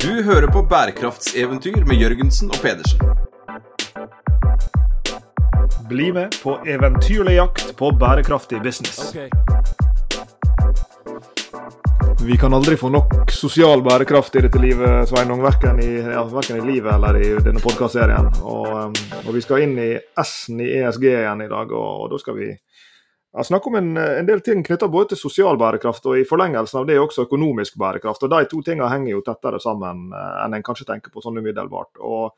Du hører på bærekraftseventyr med Jørgensen og Pedersen. Bli med på eventyrlig jakt på bærekraftig business. Vi kan aldri få nok sosial bærekraft i dette livet, Sveinung. Verken i, ja, verken i livet eller i denne podkastserien. Og, um, og, vi skal inn i S-en i ESG igjen i dag, og, og da skal vi ja, snakker om en, en del ting knytta både til sosial bærekraft og i forlengelsen av det også økonomisk bærekraft. Og De to tingene henger jo tettere sammen eh, enn en kanskje tenker på sånn umiddelbart. Og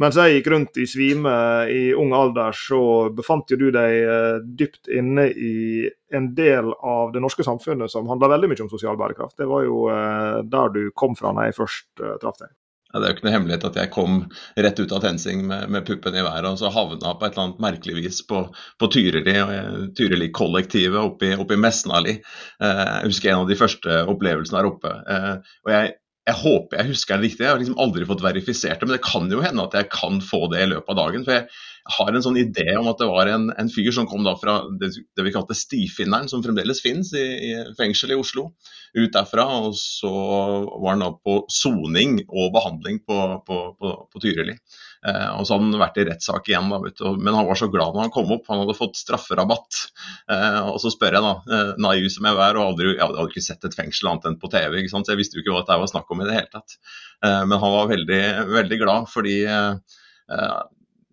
mens jeg gikk rundt i svime i ung alder, så befant jo du deg eh, dypt inne i en del av det norske samfunnet som handla veldig mye om sosial bærekraft. Det var jo eh, der du kom fra når jeg først traff deg. Ja, det er jo ikke noe hemmelighet at jeg kom rett ut av TenSing med, med, puppen i været og så havna på et eller annet merkelig vis på, på Tyrili, Tyrili-kollektivet oppe, i Mesnali. jeg husker en av de første opplevelsene der oppe. og jeg jeg håper jeg husker det riktig, jeg har liksom aldri fått verifisert det. Men det kan jo hende at jeg kan få det i løpet av dagen. For jeg har en sånn idé om at det var en, en fyr som kom da fra det, det vi kalte Stifinneren, som fremdeles finnes i, i fengsel i Oslo. Ut derfra. Og så var han da på soning og behandling på, på, på, på Tyrili. Eh, og så hadde han vært i rettssak igjen, da, du. men han var så glad når han kom opp. Han hadde fått strafferabatt. Eh, og så spør jeg, da, eh, naiv som jeg var, og aldri, jeg hadde ikke sett et fengsel annet enn på TV, så jeg visste jo ikke hva det var snakk om i det hele tatt. Eh, men han var veldig, veldig glad fordi eh,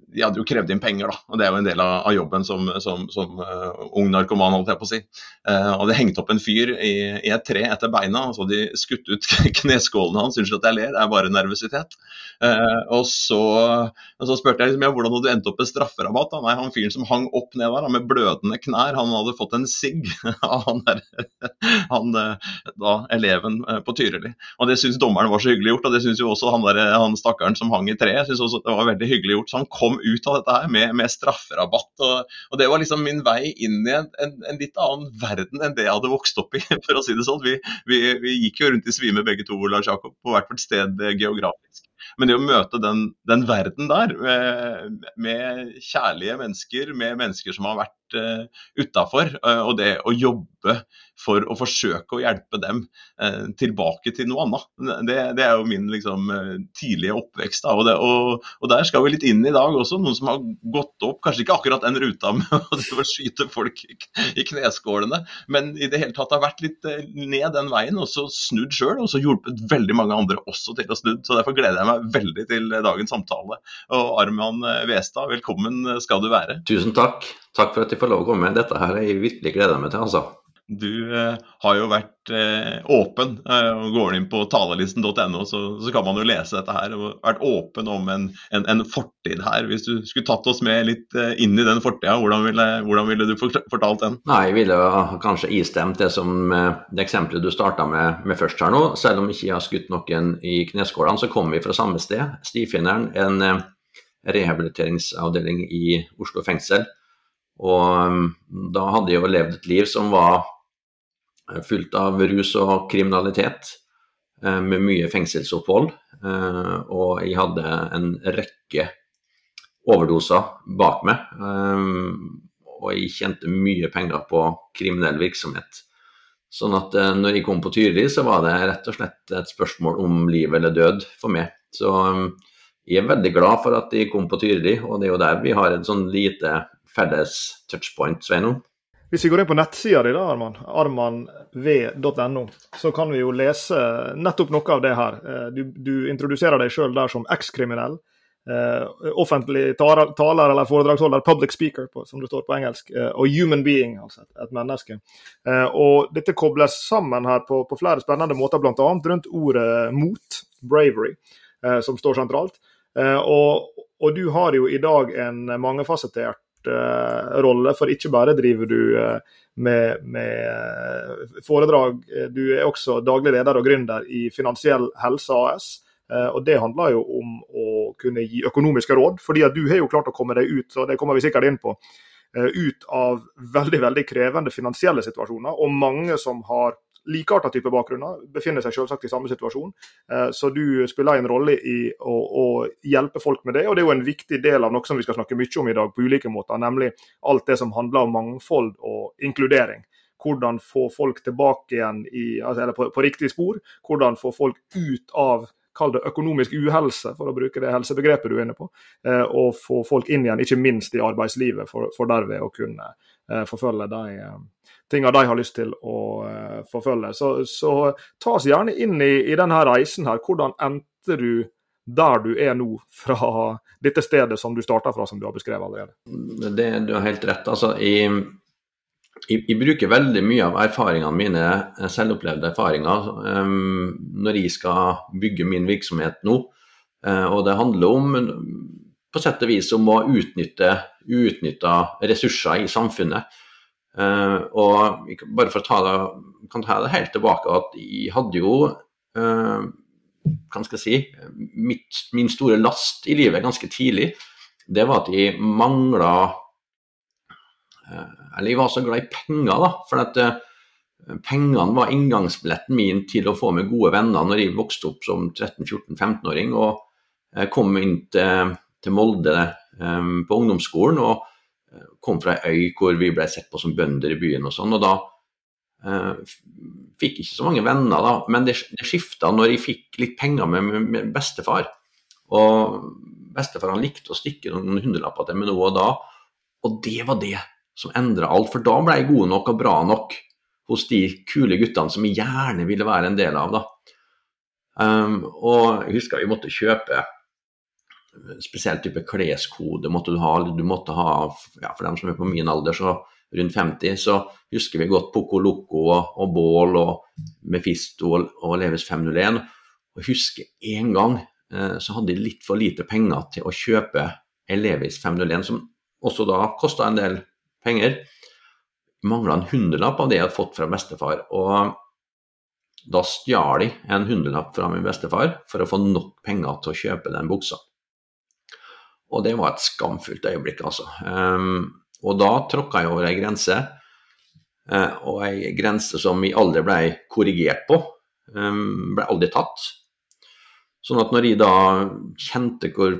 de hadde jo krevd inn penger, da. Og det er jo en del av, av jobben som, som, som uh, ung narkoman, holdt jeg på å si. Uh, og det hengte opp en fyr i, i, et tre etter beina, og så hadde de skutt ut kneskålene hans. Unnskyld at jeg ler, det er bare nervøsitet. Uh, og, så, og, så, spurte jeg liksom, ja, hvordan du endt opp med strafferabatt? Da? Nei, han fyren som hang opp ned der med blødende knær, han hadde fått en sigg av han der, han, da, eleven på Tyrili. Og det syns dommeren var så hyggelig gjort, og det syns jo også han, der, han stakkaren som hang i treet, det var veldig hyggelig gjort. Så han kom ut av dette her med, med strafferabatt. Og, og, Det var liksom min vei inn i en, en, en, litt annen verden enn det jeg hadde vokst opp i. for å si det sånn. Vi, vi, vi gikk jo rundt i svime begge to, Lars Jakob, på hvert vårt sted geografisk. Men det å møte den, den verden der, med, med, kjærlige mennesker, med mennesker som har vært uh, utafor, uh, og det å jobbe for å forsøke å hjelpe dem uh, tilbake til noe annet, det, det er jo min liksom, tidlige oppvekst. Og, det, og, og, der skal vi litt inn i dag også, noen som har gått opp, kanskje ikke akkurat den ruta med å skyte folk i kneskålene, men i det hele tatt har vært litt ned den veien, og så snudd sjøl, og så hjulpet veldig mange andre også til å snu. Så derfor gleder jeg meg veldig til dagens samtale. Og Arman Westad, velkommen skal du være. Tusen takk. Takk for at jeg får lov å komme. Dette her har jeg virkelig gleda meg til, altså. Du eh, har jo vært eh, åpen. Eh, Går du inn på talerlisten.no, så, så, kan man jo lese dette her. og Vært åpen om en, en, en, fortid her. Hvis du skulle tatt oss med litt eh, inn i den fortida, hvordan, hvordan, ville du fortalt den? Nei, Jeg ville kanskje istemt det som eh, det eksempelet du starta med, med, først her nå. Selv om ikke jeg har skutt noen i kneskålene, så kommer vi fra samme sted. Stifinneren, en eh, rehabiliteringsavdeling i Oslo fengsel. Og um, da hadde jeg jo levd et liv som var fullt av rus og kriminalitet, eh, med mye fengselsopphold. Eh, og jeg hadde en rekke overdoser bak meg. Eh, og jeg tjente mye penger på kriminell virksomhet. Sånn at når jeg kom på Tyrili, så var det rett og slett et spørsmål om liv eller død for meg. Så jeg er veldig glad for at jeg kom på Tyrili, og det er jo der vi har et sånn lite felles touchpoint, Sveinung. Hvis vi går inn på nettsida di, Arman, armanv.no, så kan vi jo lese nettopp noe av det her. Eh, du, du introduserer deg sjøl der som ekskriminell. Uh, offentlig taler, taler eller foredragsholder, public speaker, på, som det står på engelsk, uh, og human being, altså et, et menneske. Uh, og Dette kobles sammen her på, på flere spennende måter, bl.a. rundt ordet mot, bravery, som står sentralt. Og, og, du har jo i dag en mangefasettert rolle, for ikke bare driver du uh, med, med, eh, foredrag, du er også daglig leder og gründer i Finansiell Helse AS. og Det handler jo om å kunne gi økonomiske råd, fordi at du har jo klart å komme deg ut og det kommer vi sikkert inn på, ut av veldig veldig krevende finansielle situasjoner. Og mange som har likearta type bakgrunner befinner seg selvsagt i samme situasjon. Eh, så du spiller en rolle i å, å, hjelpe folk med det. Og det er jo en viktig del av noe som vi skal snakke mye om i dag på ulike måter, nemlig alt det som handler om mangfold og inkludering. Hvordan få folk tilbake igjen i, altså, på, på, riktig spor. Hvordan få folk ut av kall det økonomisk uhelse, for å bruke det helsebegrepet du er inne på, eh, og få folk inn igjen, ikke minst i arbeidslivet, for, for derved å kunne eh, forfølge de eh, tingene de har lyst til å uh, forfølge. Så, så, ta oss gjerne inn i, i denne reisen her. Hvordan endte du der du er nå, fra dette stedet som du starta fra, som du har beskrevet allerede? Det, du har helt rett. altså jeg, jeg, bruker veldig mye av erfaringene mine, eh, selvopplevde erfaringer, um, når jeg skal bygge min virksomhet nå. Og det handler om på sett og vis om å utnytte uutnytta ressurser i samfunnet. Uh, og bare for å ta det, kan ta det helt tilbake, at jeg hadde jo uh, hva skal jeg si, mitt, min store last i livet ganske tidlig. Det var at jeg mangla Eh, eller jeg var så glad i penger, da. For at pengene var inngangsbilletten min til å få med gode venner når jeg vokste opp som 13-14-15-åring og kom inn til, til Molde på ungdomsskolen og kom fra ei øy hvor vi ble sett på som bønder i byen og sånn. og da fikk ikke så mange venner, da, men det, det skifta når jeg fikk litt penger med, med bestefar. Og bestefar han likte å stikke noen hundrelapper til meg nå og da, og det var det som endra alt. For da ble jeg god nok og bra nok hos de kule guttene som jeg gjerne ville være en del av. da. Um, og jeg husker vi måtte kjøpe spesielt type kleskode måtte du ha. Du måtte ha, ja, For dem som er på min alder, så rundt 50, så husker vi godt Poco Loco og, og Bål og Mefisto og, og Leves 501. Og husker en gang eh, så hadde de litt for lite penger til å kjøpe Elevis 501, som også da kosta en del penger. Mangla en hundrelapp av det jeg hadde fått fra bestefar. Og da stjal de en hundrelapp fra min bestefar for å få nok penger til å kjøpe den buksa. Og det var et skamfullt øyeblikk, altså. Um, og da tråkka jeg over ei grense, uh, og ei grense som vi aldri ble korrigert på. Um, ble aldri tatt. Sånn at når jeg da kjente hvor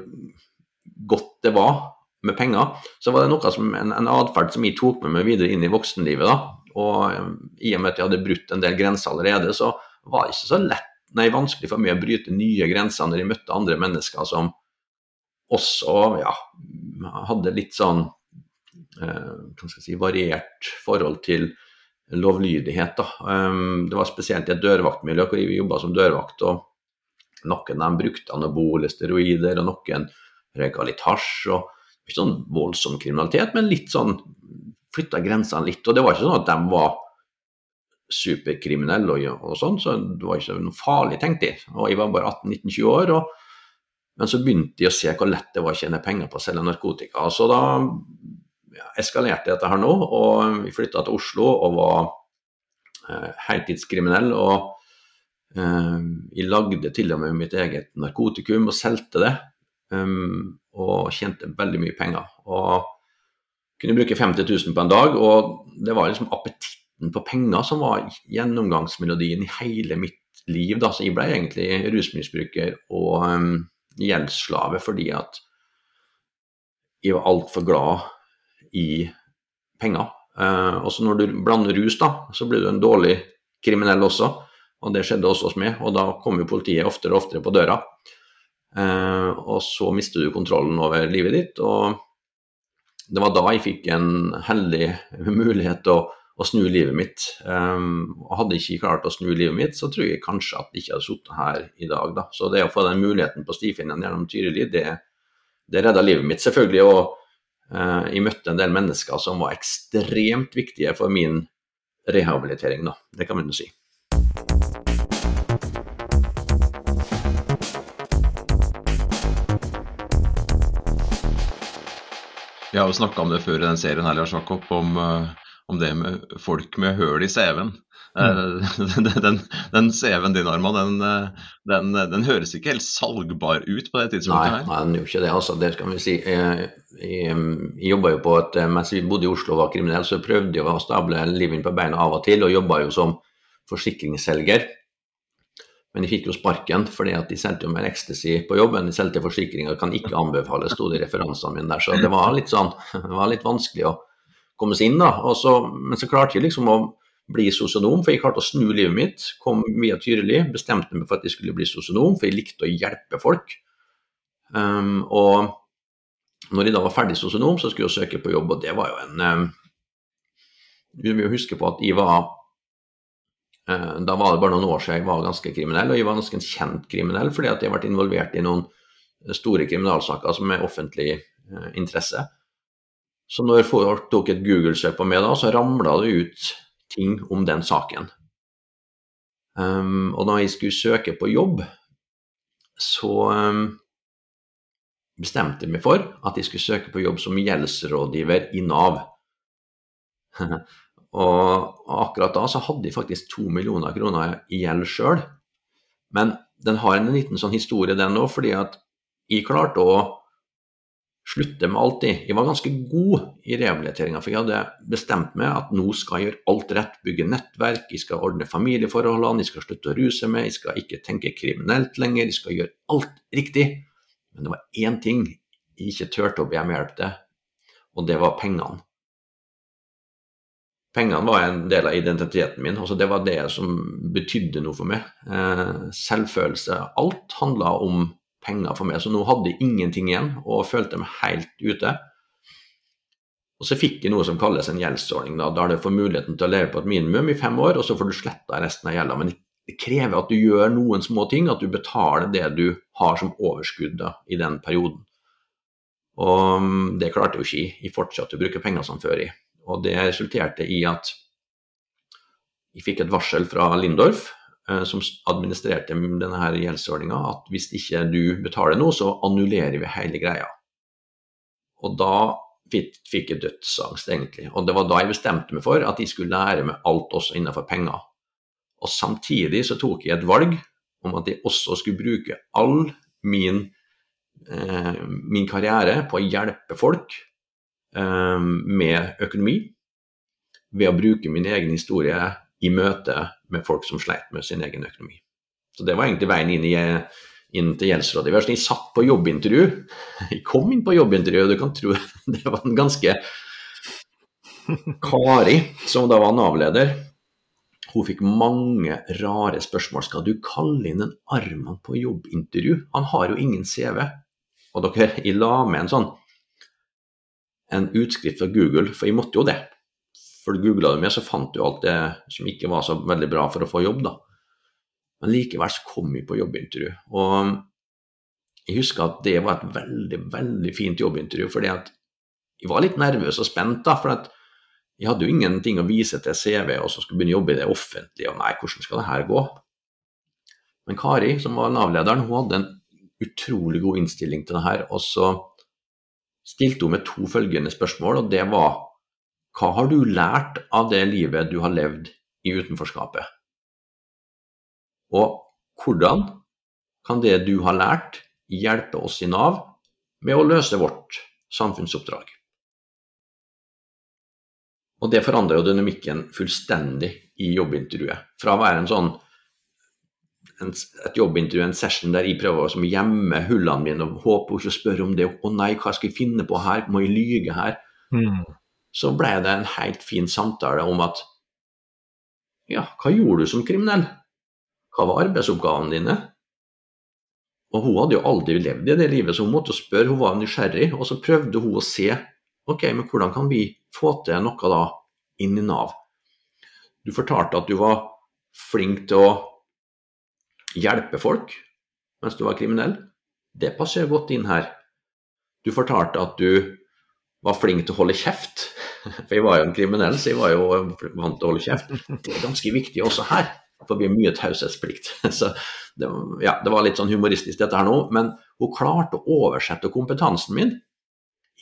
godt det var med penger, så var det noe som, en, en atferd som jeg tok med meg videre inn i voksenlivet. da, og eh, I og med at jeg hadde brutt en del grenser allerede, så var det ikke så lett, nei, vanskelig for meg å bryte nye grenser når jeg møtte andre mennesker som også ja, hadde litt sånn eh, si, variert forhold til lovlydighet. Um, det var spesielt i et dørvaktmiljø hvor vi jobba som dørvakt. og Noen av dem brukte anabole steroider, og noen røyka litt hasj. og ikke sånn voldsom kriminalitet, men litt sånn flytta grensene litt. Og det var ikke sånn at de var superkriminelle og, og sånn, så det var ikke noe farlig, tenkte jeg. Og jeg var bare 18-19-20 år. Og, men så begynte jeg å se hvor lett det var å tjene penger på å selge narkotika. Så da eskalerte dette her nå, og vi flytta til Oslo og var eh, heltidskriminell. og eh, jeg lagde til og med mitt eget narkotikum og solgte det. Um, og tjente veldig mye penger. Og kunne bruke 50 000 på en dag, og det var liksom appetitten på penger som var gjennomgangsmelodien i hele mitt liv. Da. Så jeg ble egentlig rusmisbruker og um, gjeldsslave fordi at jeg var altfor glad i penger. Eh, og så når du blander rus, da, så blir du en dårlig kriminell også. Og det skjedde også hos meg, og da kom jo politiet oftere og oftere på døra. Eh, og så mister du kontrollen over livet ditt. Og det var da jeg fikk en heldig mulighet til å, å snu livet mitt. Um, hadde jeg ikke klart å snu livet mitt, så tror jeg kanskje at jeg ikke hadde sittet her i dag. Da. Så det å få den muligheten på stifinnen gjennom Tyrili, det, det redda livet mitt, selvfølgelig. Og uh, jeg møtte en del mennesker som var ekstremt viktige for min rehabilitering, da. Det kan man jo si. Vi har jo snakka om det før i den serien her, Lars Jakob, om, eh, om, det med folk med høl i CV-en. Eh, mm. Den, den CV-en din, Arma, den, eh, den, den, høres ikke helt salgbar ut på det tidspunktet her? Nei, den gjør ikke det. altså, det skal vi si. Jeg, jeg, jeg jobba jo på et, Mens vi bodde i Oslo og var kriminell, så prøvde jeg å stable livet på beina av og til, og jobba jo som forsikringsselger. Men jeg fikk jo sparken fordi at de solgte jo mer ecstasy på jobben. De solgte forsikringer, kan ikke anbefales, sto det i referansene mine der. Så det var litt sånn, det var litt vanskelig å komme seg inn, da. Så, men så klarte jeg liksom å bli sosionom, for jeg klarte å snu livet mitt. Kom via Tyrili, bestemte meg for at jeg skulle bli sosionom, for jeg likte å hjelpe folk. Um, og når jeg da var ferdig sosionom, så skulle jeg søke på jobb, og det var jo en um, må huske på at jeg var uh, Da var det bare noen år siden jeg var ganske kriminell, og jeg var ganske kjent kriminell fordi at jeg har vært involvert i noen store kriminalsaker som er offentlig uh, interesse. Så når folk tok et Google-søk på meg da, så ramla det ut ting om den saken. Um, og da jeg skulle søke på jobb, så um, bestemte jeg meg for at jeg skulle søke på jobb som gjeldsrådgiver i Nav. og akkurat da så hadde jeg faktisk to millioner kroner i gjeld sjøl. Men den har en liten sånn historie, den òg, fordi at jeg klarte å slutte med alt. Jeg var ganske god i rehabiliteringa, for jeg hadde bestemt meg at nå skal jeg gjøre alt rett. Bygge nettverk, jeg skal ordne familieforholdene, jeg skal slutte å ruse meg, jeg skal ikke tenke kriminelt lenger, jeg skal gjøre alt riktig. Men det var én ting jeg ikke turte å be om hjelp til, og det var pengene. Pengene var en del av identiteten min. altså Det var det som betydde noe for meg. Eh, selvfølelse. Alt handla om penger for meg. Så nå hadde jeg ingenting igjen og følte meg helt ute. Og så fikk jeg noe som kalles en gjeldsordning, da, der du får muligheten til å leve på et minimum i fem år, og så får du sletta resten av gjelda. Men det krever at du gjør noen små ting, at du betaler det du har som overskudd da, i den perioden. Og mm, det klarte jeg jo ikke jeg. fortsatte å bruke penger som før. i. Og det resulterte i at jeg fikk et varsel fra Lindorf som administrerte denne her gjeldsordninga, at hvis ikke du betaler noe, så annullerer vi hele greia. Og da fikk jeg dødsangst, egentlig. Og det var da jeg bestemte meg for at jeg skulle lære meg alt også innenfor penger. Og samtidig så tok jeg et valg om at jeg også skulle bruke all min, eh, min karriere på å hjelpe folk eh, med økonomi ved å bruke min egen historie i møte med folk som sleit med sin egen økonomi. Så det var egentlig veien inn, i, inn til gjeldsrådgiver. Jeg satt på jobbintervju. Jeg kom inn på jobbintervju, og du kan tro det var en ganske Kari, som da var Nav-leder, hun fikk mange rare spørsmål. Skal du kalle inn en Arman på jobbintervju? Han har jo ingen CV. Og dere, jeg la med en sånn en utskrift fra Google, for jeg måtte jo det. For googla du mer, så fant du alt det som ikke var så veldig bra for å få jobb, da. Men likevel så kom jeg på jobbintervju. Og jeg husker at det var et veldig, veldig fint jobbintervju, fordi at jeg var litt nervøs og spent, da. For at jeg hadde jo ingenting å vise til CV, og så skulle begynne å jobbe i det offentlige, og nei, hvordan skal det her gå? Men Kari, som var Nav-lederen, hun hadde en utrolig god innstilling til det her. Og så stilte hun med to følgende spørsmål, og det var hva har du lært av det livet du har levd i utenforskapet? Og hvordan kan det du har lært, hjelpe oss i Nav med å løse vårt samfunnsoppdrag? Og det forandrer jo dynamikken fullstendig i jobbintervjuet. Fra å være en sånn en, et jobbintervju, en session der jeg prøver å gjemme hullene mine og håper hun ikke spør om det. 'Å nei, hva skal jeg finne på her? Må jeg lyge her?' Mm så ble det en helt fin samtale om at ja, hva gjorde du som kriminell? Hva var arbeidsoppgavene dine? Og hun hadde jo aldri levd i det livet, så hun måtte spørre, hun var nysgjerrig. Og så prøvde hun å se ok, men hvordan kan vi få til noe da inn i Nav? Du fortalte at du var flink til å hjelpe folk mens du var kriminell. Det passer godt inn her. Du fortalte at du var flink til å holde kjeft. For jeg var jo en kriminell, så jeg var jo vant til å holde kjeft. Det er ganske viktig også her, for vi har mye taushetsplikt. Så det, ja, det var litt sånn humoristisk dette her nå, men hun klarte å oversette kompetansen min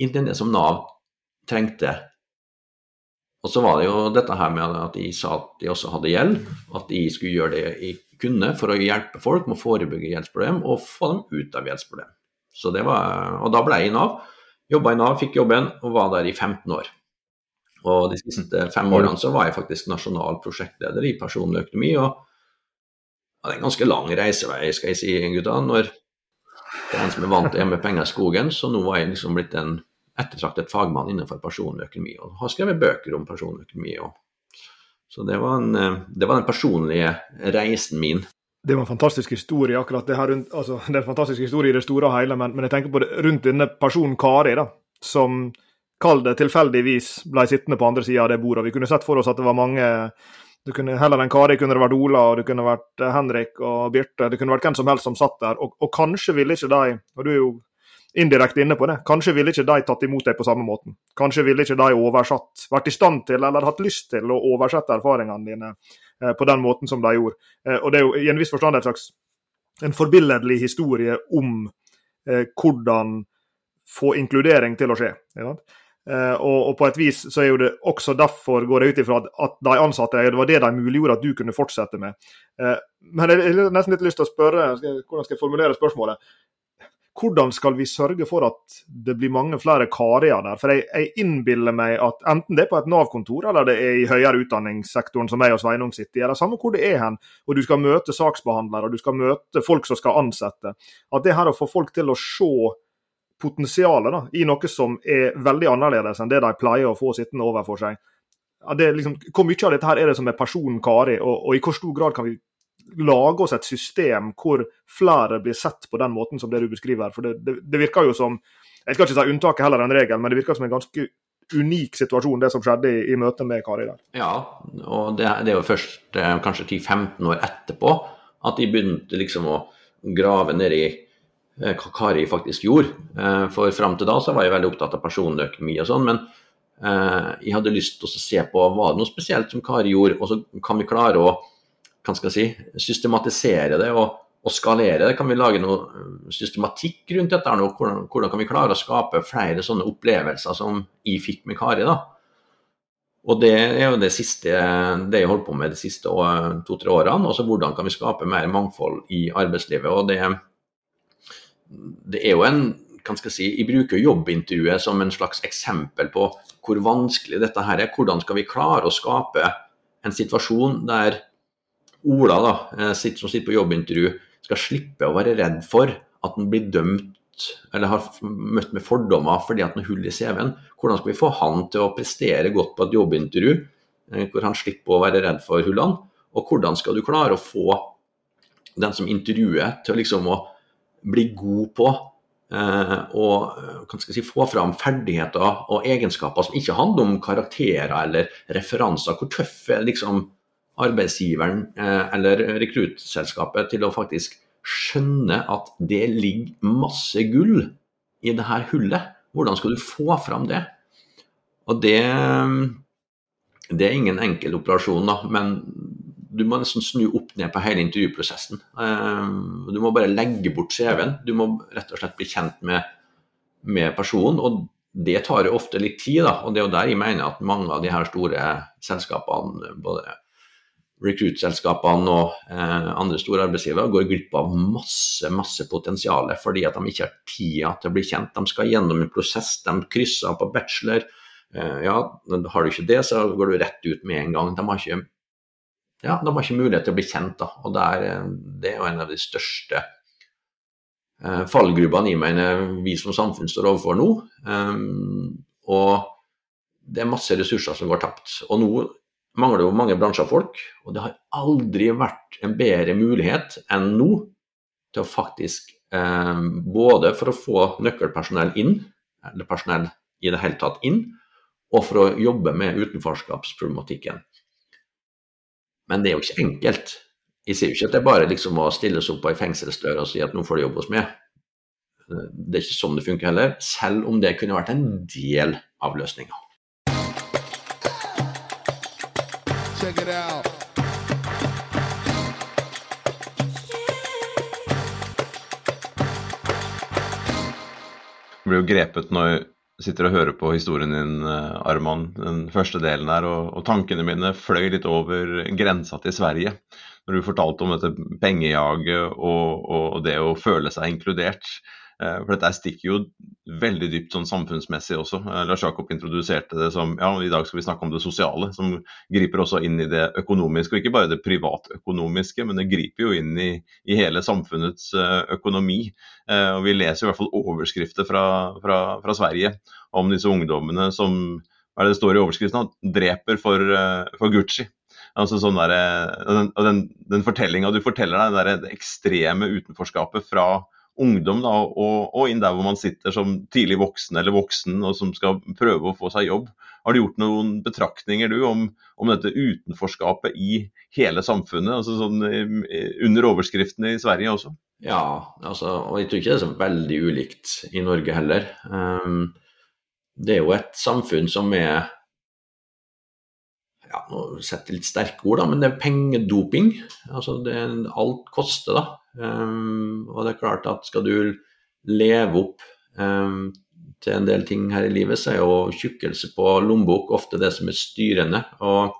inn til det som Nav trengte. Og så var det jo dette her med at de sa at de også hadde gjeld, at de skulle gjøre det jeg kunne for å hjelpe folk med å forebygge gjeldsproblem og få dem ut av gjeldsproblem. Så det var, og da ble jeg i Nav. Jobba i Nav, fikk jobben og var der i 15 år. Og de siste fem årene så var jeg faktisk nasjonal prosjektleder i personlig økonomi. Og det er en ganske lang reisevei, skal jeg si, gutta. Når det er en som er vant til å gjemme penger i skogen, så nå var jeg liksom blitt en ettertraktet fagmann innenfor personlig økonomi. Og har skrevet bøker om personlig økonomi. Og, Så det var, en, eh, det var den personlige reisen min. Det var en fantastisk historie akkurat det her rundt, altså, det er en fantastisk historie i det store og hele, men, men jeg tenker på det rundt denne personen Kari, da, som kall det tilfeldigvis ble sittende på andre sida av det bordet. Vi kunne sett for oss at det var mange du kunne Heller enn Kari kunne det vært Ola, og det kunne vært eh, Henrik og Birte. Det kunne vært hvem som helst som satt der. Og, og kanskje ville ikke de, og du er jo indirekte inne på det, kanskje ville ikke de tatt imot deg på samme måten. Kanskje ville ikke de oversatt, vært i stand til eller hatt lyst til å oversette erfaringene dine eh, på den måten som de gjorde. Eh, og det er jo i en viss forstand et slags en forbilledlig historie om hvordan få inkludering til å skje. Ikke Uh, og, og, på et vis så er jo det også derfor går jeg ut ifra at, at de ansatte det var det de muliggjorde at du kunne fortsette med. Uh, men jeg har nesten litt lyst til å spørre, hvordan skal jeg formulere spørsmålet? Hvordan skal vi sørge for at det blir mange flere Karier der? For jeg, jeg innbiller meg at enten det er på et Nav-kontor eller det er i høyere utdanningssektoren som jeg og Sveinung sitter i, eller samme hvor det er hen, og du skal møte saksbehandlere og du skal møte folk som skal ansette, at det her å få folk til å se potensialet da, i noe som er veldig annerledes enn det de pleier å få sittende overfor seg. Liksom, hvor mye av dette her er det som er personen Kari, og, og, i hvor stor grad kan vi lage oss et system hvor flere blir sett på den måten som det du beskriver? For det, det, det virker jo som Jeg skal ikke si unntaket heller enn regelen, men det virker som en ganske unik situasjon, det som skjedde i, i møtet med Kari der. Ja, og det, det er jo først eh, kanskje 10-15 år etterpå at de begynte liksom å grave ned i Kari faktisk gjorde. Eh, for fram til da så var jeg veldig opptatt av personøkonomi og sånn, men eh, jeg hadde lyst til å se på var det noe spesielt som Kari gjorde, og så kan vi klare å hva skal si, systematisere det og, og skalere det. Kan vi lage noe systematikk rundt dette? Hvordan, hvordan kan vi klare å skape flere sånne opplevelser som jeg fikk med Kari? da? Og Det er jo det siste det jeg holdt på med de siste to-tre årene. altså Hvordan kan vi skape mer mangfold i arbeidslivet. og det det er jo en kan skal si, Jeg bruker jobbintervjuet som en slags eksempel på hvor vanskelig dette her er. Hvordan skal vi klare å skape en situasjon der Ola, da, eh, som sitter på jobbintervju, skal slippe å være redd for at han blir dømt eller har møtt med fordommer fordi at han har hull i CV-en. Hvordan skal vi få han til å prestere godt på et jobbintervju eh, hvor han slipper å være redd for hullene? Og hvordan skal du klare å få den som intervjuer til å liksom å bli god på eh, og si, få fram ferdigheter og egenskaper som ikke handler om karakterer eller referanser. Hvor tøff er liksom arbeidsgiveren eh, eller rekruttselskapet til å faktisk skjønne at det ligger masse gull i det her hullet? Hvordan skal du få fram det? Og det, det er ingen enkel operasjon, da, men du må nesten snu opp ned på hele intervjuprosessen. Eh, du må bare legge bort CV-en. Du må rett og slett bli kjent med, med personen. og det tar jo ofte litt tid, da, og det er jo der jeg mener at mange av de her store selskapene, både recruit-selskapene og eh, andre store arbeidsgivere, går glipp av masse masse potensial fordi at de ikke har tida til å bli kjent. De skal gjennom en prosess, de krysser på bachelor. Eh, ja, har du ikke det, så går du rett ut med en gang. De har ikke ja, de har ikke mulighet til å bli kjent. Da. Og det er, eh, det er jo en av de største eh, fallgrubbene jeg mener vi som samfunn står overfor nå. Um, og det er masse ressurser som går tapt. Og nå mangler jo mange bransjer folk, og det har aldri vært en bedre mulighet enn nå til å faktisk eh, Både for å få nøkkelpersonell inn, eller personell i det hele tatt inn, og for å jobbe med utenforskapsproblematikken. Men det er jo ikke enkelt. Jeg sier jo ikke at det er bare liksom å stilles opp på ei fengselsdør og si at nå får du jobbe hos meg. Det er ikke sånn det funker heller, selv om det kunne vært en del av løsninga. Jeg ble jo grepet når sitter og hører på historien din, eh, Arman, den første delen her, og, og, tankene mine fløy litt over grensa til Sverige. Når du fortalte om dette pengejaget og, og det å føle seg inkludert. Eh, for dette stikker jo veldig dypt sånn samfunnsmessig også. Eh, Lars Jakob introduserte det som ja, i dag skal vi snakke om det sosiale, som griper også inn i det økonomiske. Og ikke bare det privatøkonomiske, men det griper jo inn i, i hele samfunnets eh, økonomi. Og vi leser i hvert fall overskrifter fra, fra, fra Sverige om disse ungdommene som hva er det det står i overskriften? Dreper for, for Gucci. Altså sånn der, den, den, den fortellinga du forteller deg, det ekstreme utenforskapet fra ungdom da, og, og, inn der hvor man sitter som tidlig voksen eller voksen og som skal prøve å få seg jobb. Har du gjort noen betraktninger du om, om dette utenforskapet i hele samfunnet, altså sånn under overskriftene i Sverige også? Ja, altså, og jeg tror ikke det er så veldig ulikt i Norge heller. Um, det er jo et samfunn som er ja, nå setter jeg litt sterke ord, da, men det er pengedoping. Altså det, alt koster, da. Um, og det er klart at skal du leve opp um, til en del ting her i livet, så er jo tjukkelse på lommebok ofte det som er styrende. Og,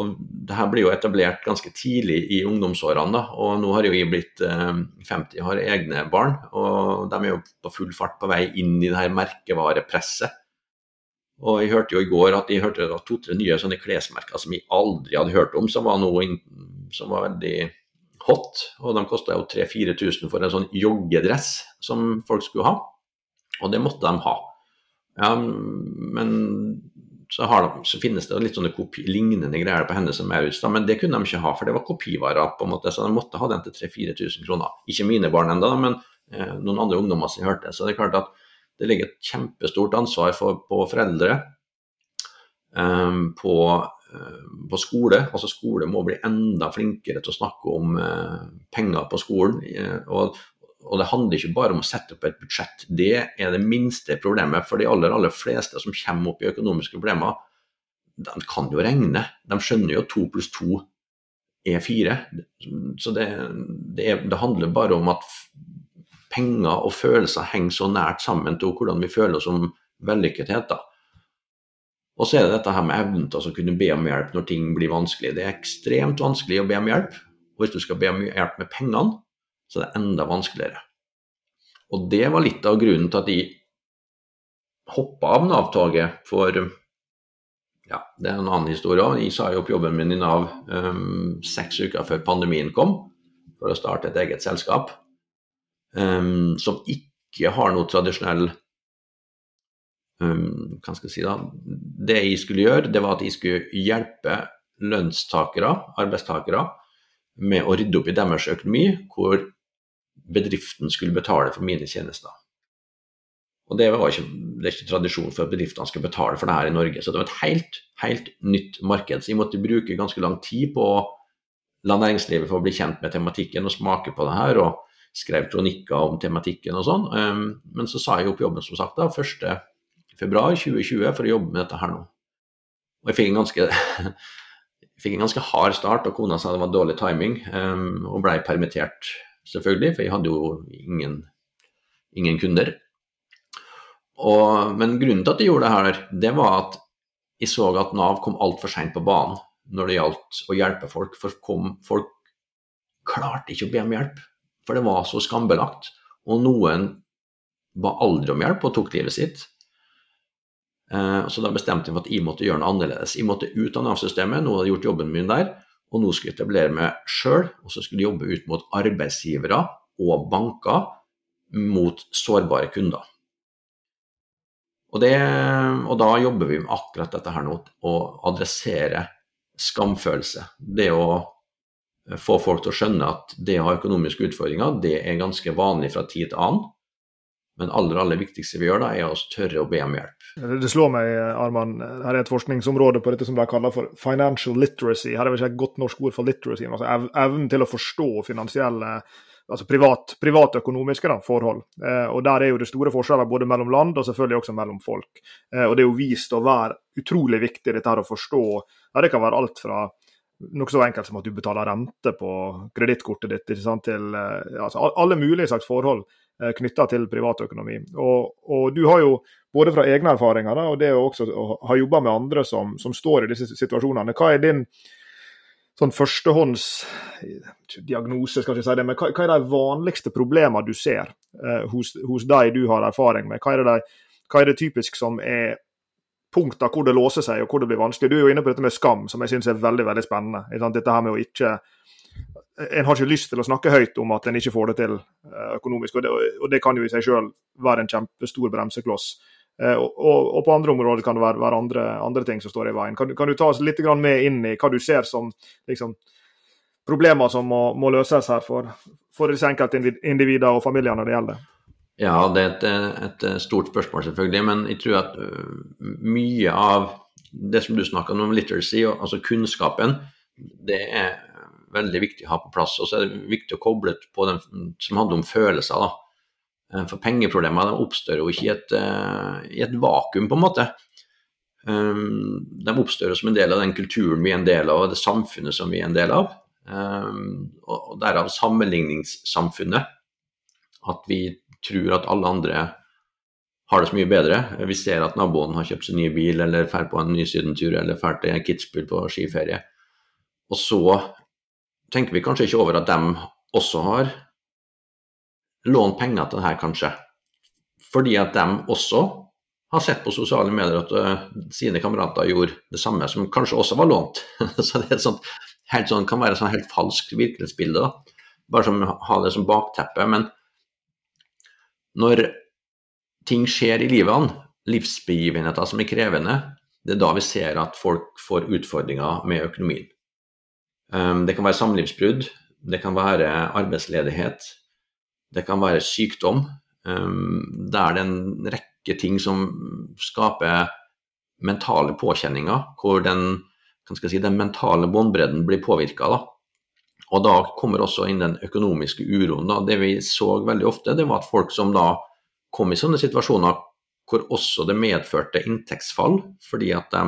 og det her blir jo etablert ganske tidlig i ungdomsårene. da, og Nå har jo jeg blitt um, 50 og har egne barn, og de er jo på full fart på vei inn i det her merkevarepresset. Og jeg hørte jo i går at jeg hørte to-tre nye sånne klesmerker som jeg aldri hadde hørt om, som var, noe som var veldig hot. Og de kosta jo 3000-4000 for en sånn joggedress som folk skulle ha. Og det måtte de ha. Ja, men så, de, så, finnes det litt sånne kopi, lignende greier på henne som Maurits, men det kunne de ikke ha, for det var kopivarer, på en måte, så de måtte ha den til 3000-4000 kroner. Ikke mine barn ennå, men eh, noen andre ungdommer som hørte. Så det er klart at det ligger et kjempestort ansvar for, på foreldre, eh, på, på, skole. Altså Skole må bli enda flinkere til å snakke om uh, penger på skolen. Uh, og, og, det handler ikke bare om å sette opp et budsjett. Det er det minste problemet. For de aller, aller fleste som kommer opp i økonomiske problemer, de kan jo regne. De skjønner jo at to pluss to er fire. Så det, det, er, det handler bare om at penger og følelser henger så nært sammen til hvordan vi føler oss om vellykkethet. da. Og så er det dette her med evnen til å kunne be om hjelp når ting blir vanskelig. Det er ekstremt vanskelig å be om hjelp. Og hvis du skal be om hjelp med pengene, så er det enda vanskeligere. Og det var litt av grunnen til at de hoppa av Nav-toget for ja, det er en annen historie. Jeg sa jo opp jobben min i Nav um, seks uker før pandemien kom, for å starte et eget selskap um, som ikke har noe tradisjonell um, Hva skal jeg si da Det jeg skulle gjøre, det var at jeg skulle hjelpe lønnstakere, arbeidstakere, med å rydde opp i deres økonomi, hvor bedriften skulle betale for mine tjenester. Og det, ikke, det er ikke tradisjon for at bedriftene skal betale for det her i Norge. Så det var et helt, helt nytt marked. Så jeg måtte bruke ganske lang tid på å la næringslivet få bli kjent med tematikken og smake på det her. og skrev kronikker om tematikken og sånn. Um, men så sa jeg opp jobben som sagt da, 1.2.2020 for å jobbe med dette her nå. Og jeg fikk en ganske, fikk en ganske hard start, og kona sa det var dårlig timing, um, og blei permittert selvfølgelig, for jeg hadde jo ingen, ingen kunder. Og, men grunnen til at jeg gjorde det her, det var at jeg så at Nav kom altfor seint på banen når det gjaldt å hjelpe folk. For kom, folk klarte ikke å be om hjelp for det var så skambelagt. Og noen ba aldri om hjelp og tok livet sitt. Eh, så da bestemte jeg for at jeg måtte gjøre noe annerledes. Jeg måtte ut av Nav-systemet, nå hadde jeg gjort jobben min der, og nå skulle jeg etablere meg sjøl. Og så skulle jeg jobbe ut mot arbeidsgivere og banker mot sårbare kunder. Og, det, og, da jobber vi med akkurat dette her nå, å adressere skamfølelse. Det å få folk til å skjønne at det å ha økonomiske utfordringer, det er ganske vanlig fra tid til annen. Men aller aller viktigste vi gjør, da, er å tørre å be om hjelp. Det slår meg, Arman, her er et forskningsområde på dette som de kaller for financial literacy. Her er vel ikke et godt norsk ord for literacy, men altså evnen til å forstå finansielle altså privat, privatøkonomiske da, forhold. Eh, og Der er jo det store forskjeller både mellom land og selvfølgelig også mellom folk. Eh, og Det er jo vist å være utrolig viktig dette her å forstå. Ja, det kan være alt fra noe så enkelt som at du betaler rente på kredittkortet ditt til eh, altså, alle mulige slags forhold knytta til privatøkonomi. Og, og, du har jo både fra egne erfaringer da, og det å ha jobba med andre som, som, står i disse situasjonene. Hva er din sånn førstehåndsdiagnose, skal skal ikke si det, men hva, hva er de vanligste problemene du ser eh, hos, hos de du har erfaring med? Hva er, det, hva er det typisk som er punkter hvor det låser seg og hvor det blir vanskelig. Du er jo inne på dette med skam, som jeg syns er veldig veldig spennende. Dette her med å ikke En har ikke lyst til å snakke høyt om at en ikke får det til eh, økonomisk, og det, og det kan jo i seg selv være en kjempestor bremsekloss. Og, og, og, på andre områder kan det være, være andre, andre, ting som står i veien. Kan, kan, du ta oss litt med inn i hva du ser som liksom, problemer som må, må, løses her for, for disse enkeltindividene og familiene det gjelder? Ja, det er et, et, stort spørsmål, selvfølgelig. Men jeg tror at øh, mye av det som du snakka om, literacy, altså kunnskapen, det er veldig viktig å ha på plass. Og så er det viktig å koble på den som handler om følelser. da. Eh, for pengeproblemer oppstår jo ikke i et, uh, i et, vakuum, på en måte. Um, de oppstår som en del av den kulturen vi er en del av, og det samfunnet som vi er en del av. Og derav sammenligningssamfunnet. At vi tror at alle andre har det så mye bedre. Vi ser at naboen har kjøpt seg ny bil, eller drar på en ny sydentur, eller drar til Kitzbühel på skiferie. Og så tenker vi kanskje ikke over at de også har lånt penger til det her, kanskje. Fordi at de også har sett på sosiale medier at uh, sine kamerater gjorde det samme, som kanskje også var lånt. så det sånt, sånn, kan være et helt falskt virkelighetsbilde. da. Bare som ha det som bakteppe. Men når ting skjer i livet, livsbegivenheter som er krevende, det er da vi ser at folk får utfordringer med økonomien. Um, det kan være samlivsbrudd, det kan være arbeidsledighet, det kan være sykdom. Um, det er en rekke ting som skaper mentale påkjenninger, hvor den, si, den mentale båndbredden blir påvirka. Og da kommer også inn den økonomiske uroen. Da. Det vi så veldig ofte, det var at folk som da kom i sånne situasjoner hvor også det medførte inntektsfall, fordi at de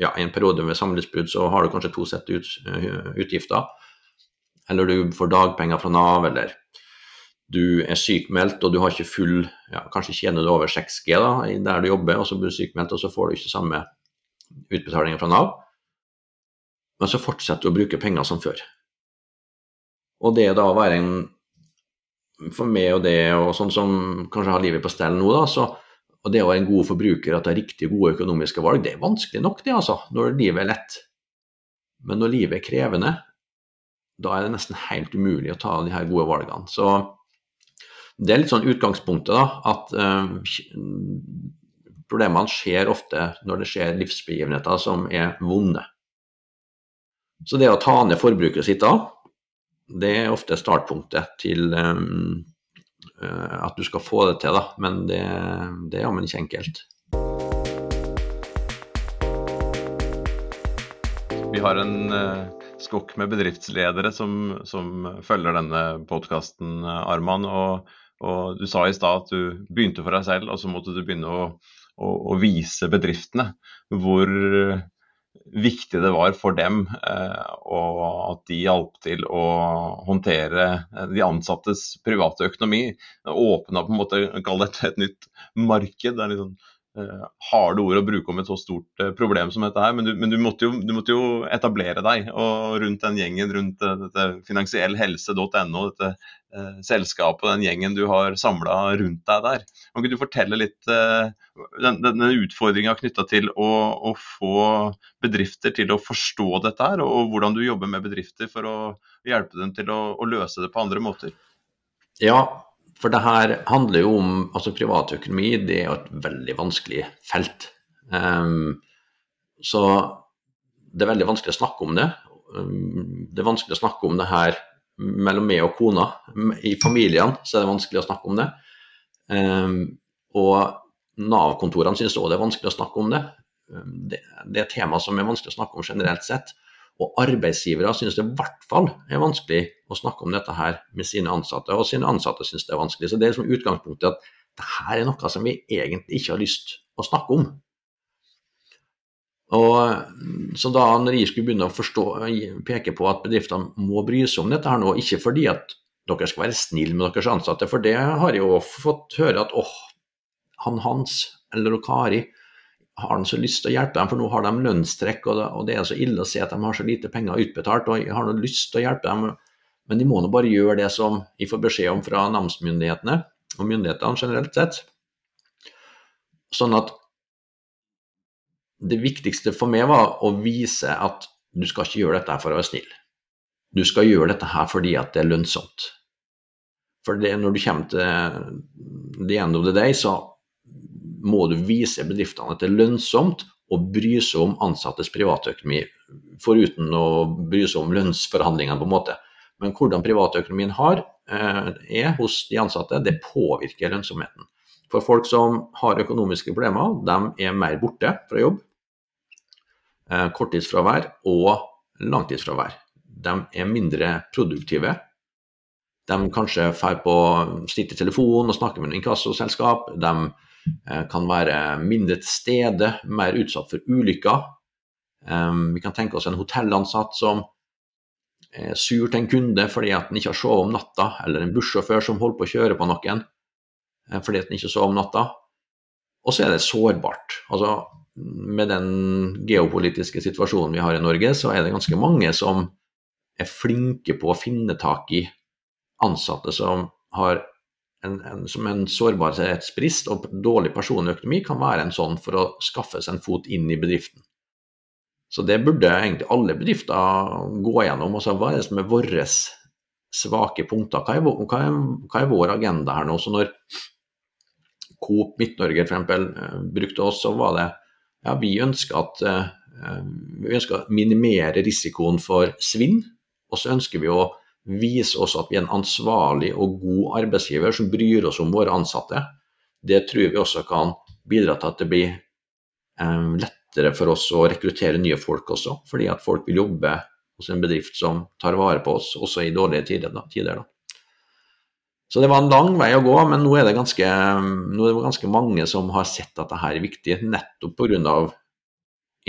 ja, i en periode med samlivsbrudd så har du kanskje to sett ut, uh, utgifter. Eller du får dagpenger fra Nav, eller du er sykmeldt og du har ikke full ja, Kanskje tjener du over 6G da, der du jobber, og så blir du sykmeldt, og så får du ikke samme utbetalinger fra Nav. Men så fortsetter du å bruke penger som før. Og det da å være en For meg og det, og sånn som kanskje har livet på stell nå, da, så og det å være en god forbruker, og er riktig gode økonomiske valg, det er vanskelig nok, det, altså, når livet er lett. Men når livet er krevende, da er det nesten helt umulig å ta de her gode valgene. Så det er litt sånn utgangspunktet, da, at eh, problemene skjer ofte når det skjer livsbegivenheter som er vonde. Så det å ta ned forbruket sitt da, det er ofte startpunktet til um, at du skal få det til, da. Men det, det er jammen ikke enkelt. Vi har en uh, skokk med bedriftsledere som, som følger denne podkasten, Arman. og og Du sa i stad at du begynte for deg selv, og så måtte du begynne å, å, å vise bedriftene hvor viktig det var for dem, eh, og at de hjalp til å håndtere de ansattes private økonomi. Åpna på en måte, kall det et, nytt marked. det er litt sånn harde ord å bruke om et så stort uh, problem som dette her, men, du, men du, måtte jo, du, måtte jo, etablere deg. Og rundt den gjengen, rundt uh, dette finansiellhelse.no, dette uh, selskapet den gjengen du har samla rundt deg der. Kan ikke du fortelle litt uh, den, denne utfordringa knytta til å, å, få bedrifter til å forstå dette her, og, og, hvordan du jobber med bedrifter for å hjelpe dem til å, å løse det på andre måter? Ja, for det her handler jo om altså Privatøkonomi det er jo et veldig vanskelig felt. Um, så det er veldig vanskelig å snakke om det. Um, det er vanskelig å snakke om det her mellom meg og kona. I familiene så er det vanskelig å snakke om det. Um, og Nav-kontorene synes òg det er vanskelig å snakke om det. det. Det er et tema som er vanskelig å snakke om generelt sett. Og arbeidsgivere synes det i hvert fall er vanskelig å snakke om dette her med sine ansatte, og sine ansatte synes det er vanskelig. Så det er liksom utgangspunktet at det her er noe som vi egentlig ikke har lyst å snakke om. Og Så da når jeg skulle begynne å forstå, peke på at bedriftene må bry seg om dette her nå, ikke fordi at dere skal være snille med deres ansatte, for det har jeg jo fått høre at åh, han Hans eller Kari har de så lyst til å hjelpe dem, for nå har de lønnstrekk, og det, og det, er så ille å se at de har så lite penger utbetalt. og Jeg har noe lyst til å hjelpe dem, men de må nå bare gjøre det som de får beskjed om fra namsmyndighetene, og myndighetene generelt sett. Sånn at det viktigste for meg var å vise at du skal ikke gjøre dette for å være snill. Du skal gjøre dette her fordi at det er lønnsomt. For det, når du kommer til the end of the day, så må du vise bedriftene at det er lønnsomt å bry seg om ansattes privatøkonomi, foruten å bry seg om lønnsforhandlingene, på en måte. Men hvordan privatøkonomien har, eh, er hos de ansatte, det påvirker lønnsomheten. For folk som har økonomiske problemer, de er mer borte fra jobb. Eh, korttidsfravær og langtidsfravær. De er mindre produktive. De kanskje drar på sitter i og snakker med en inkassoselskap. De kan være mindre til stede, mer utsatt for ulykker. Vi kan tenke oss en hotellansatt som er sur til en kunde fordi at han ikke har sovet om natta, eller en bussjåfør som holder på å kjøre på noen eh, fordi at han ikke sover om natta. Og så er det sårbart. Altså, med den geopolitiske situasjonen vi har i Norge, så er det ganske mange som er flinke på å finne tak i ansatte som har en, en, som en sårbarhetsbrist og dårlig personlig økonomi kan være en sånn for å skaffe seg en fot inn i bedriften. Så det burde egentlig alle bedrifter gå gjennom. Altså, hva er det som er våre svake punkter? Hva er, hva, er, hva er, vår agenda her nå? Så når Coop Midt-Norge f.eks. Eh, brukte oss, så var det ja, vi ønsker at uh, vi ønsker å minimere risikoen for svinn. Og så ønsker vi å vise oss at vi er en ansvarlig og god arbeidsgiver som bryr oss om våre ansatte. Det tror vi også kan bidra til at det blir eh, lettere for oss å rekruttere nye folk også, fordi at folk vil jobbe hos en bedrift som tar vare på oss, også i dårlige tider. Da, tider da. Så det var en lang vei å gå, men nå er det ganske, nå er det ganske mange som har sett at dette er viktig, nettopp pga.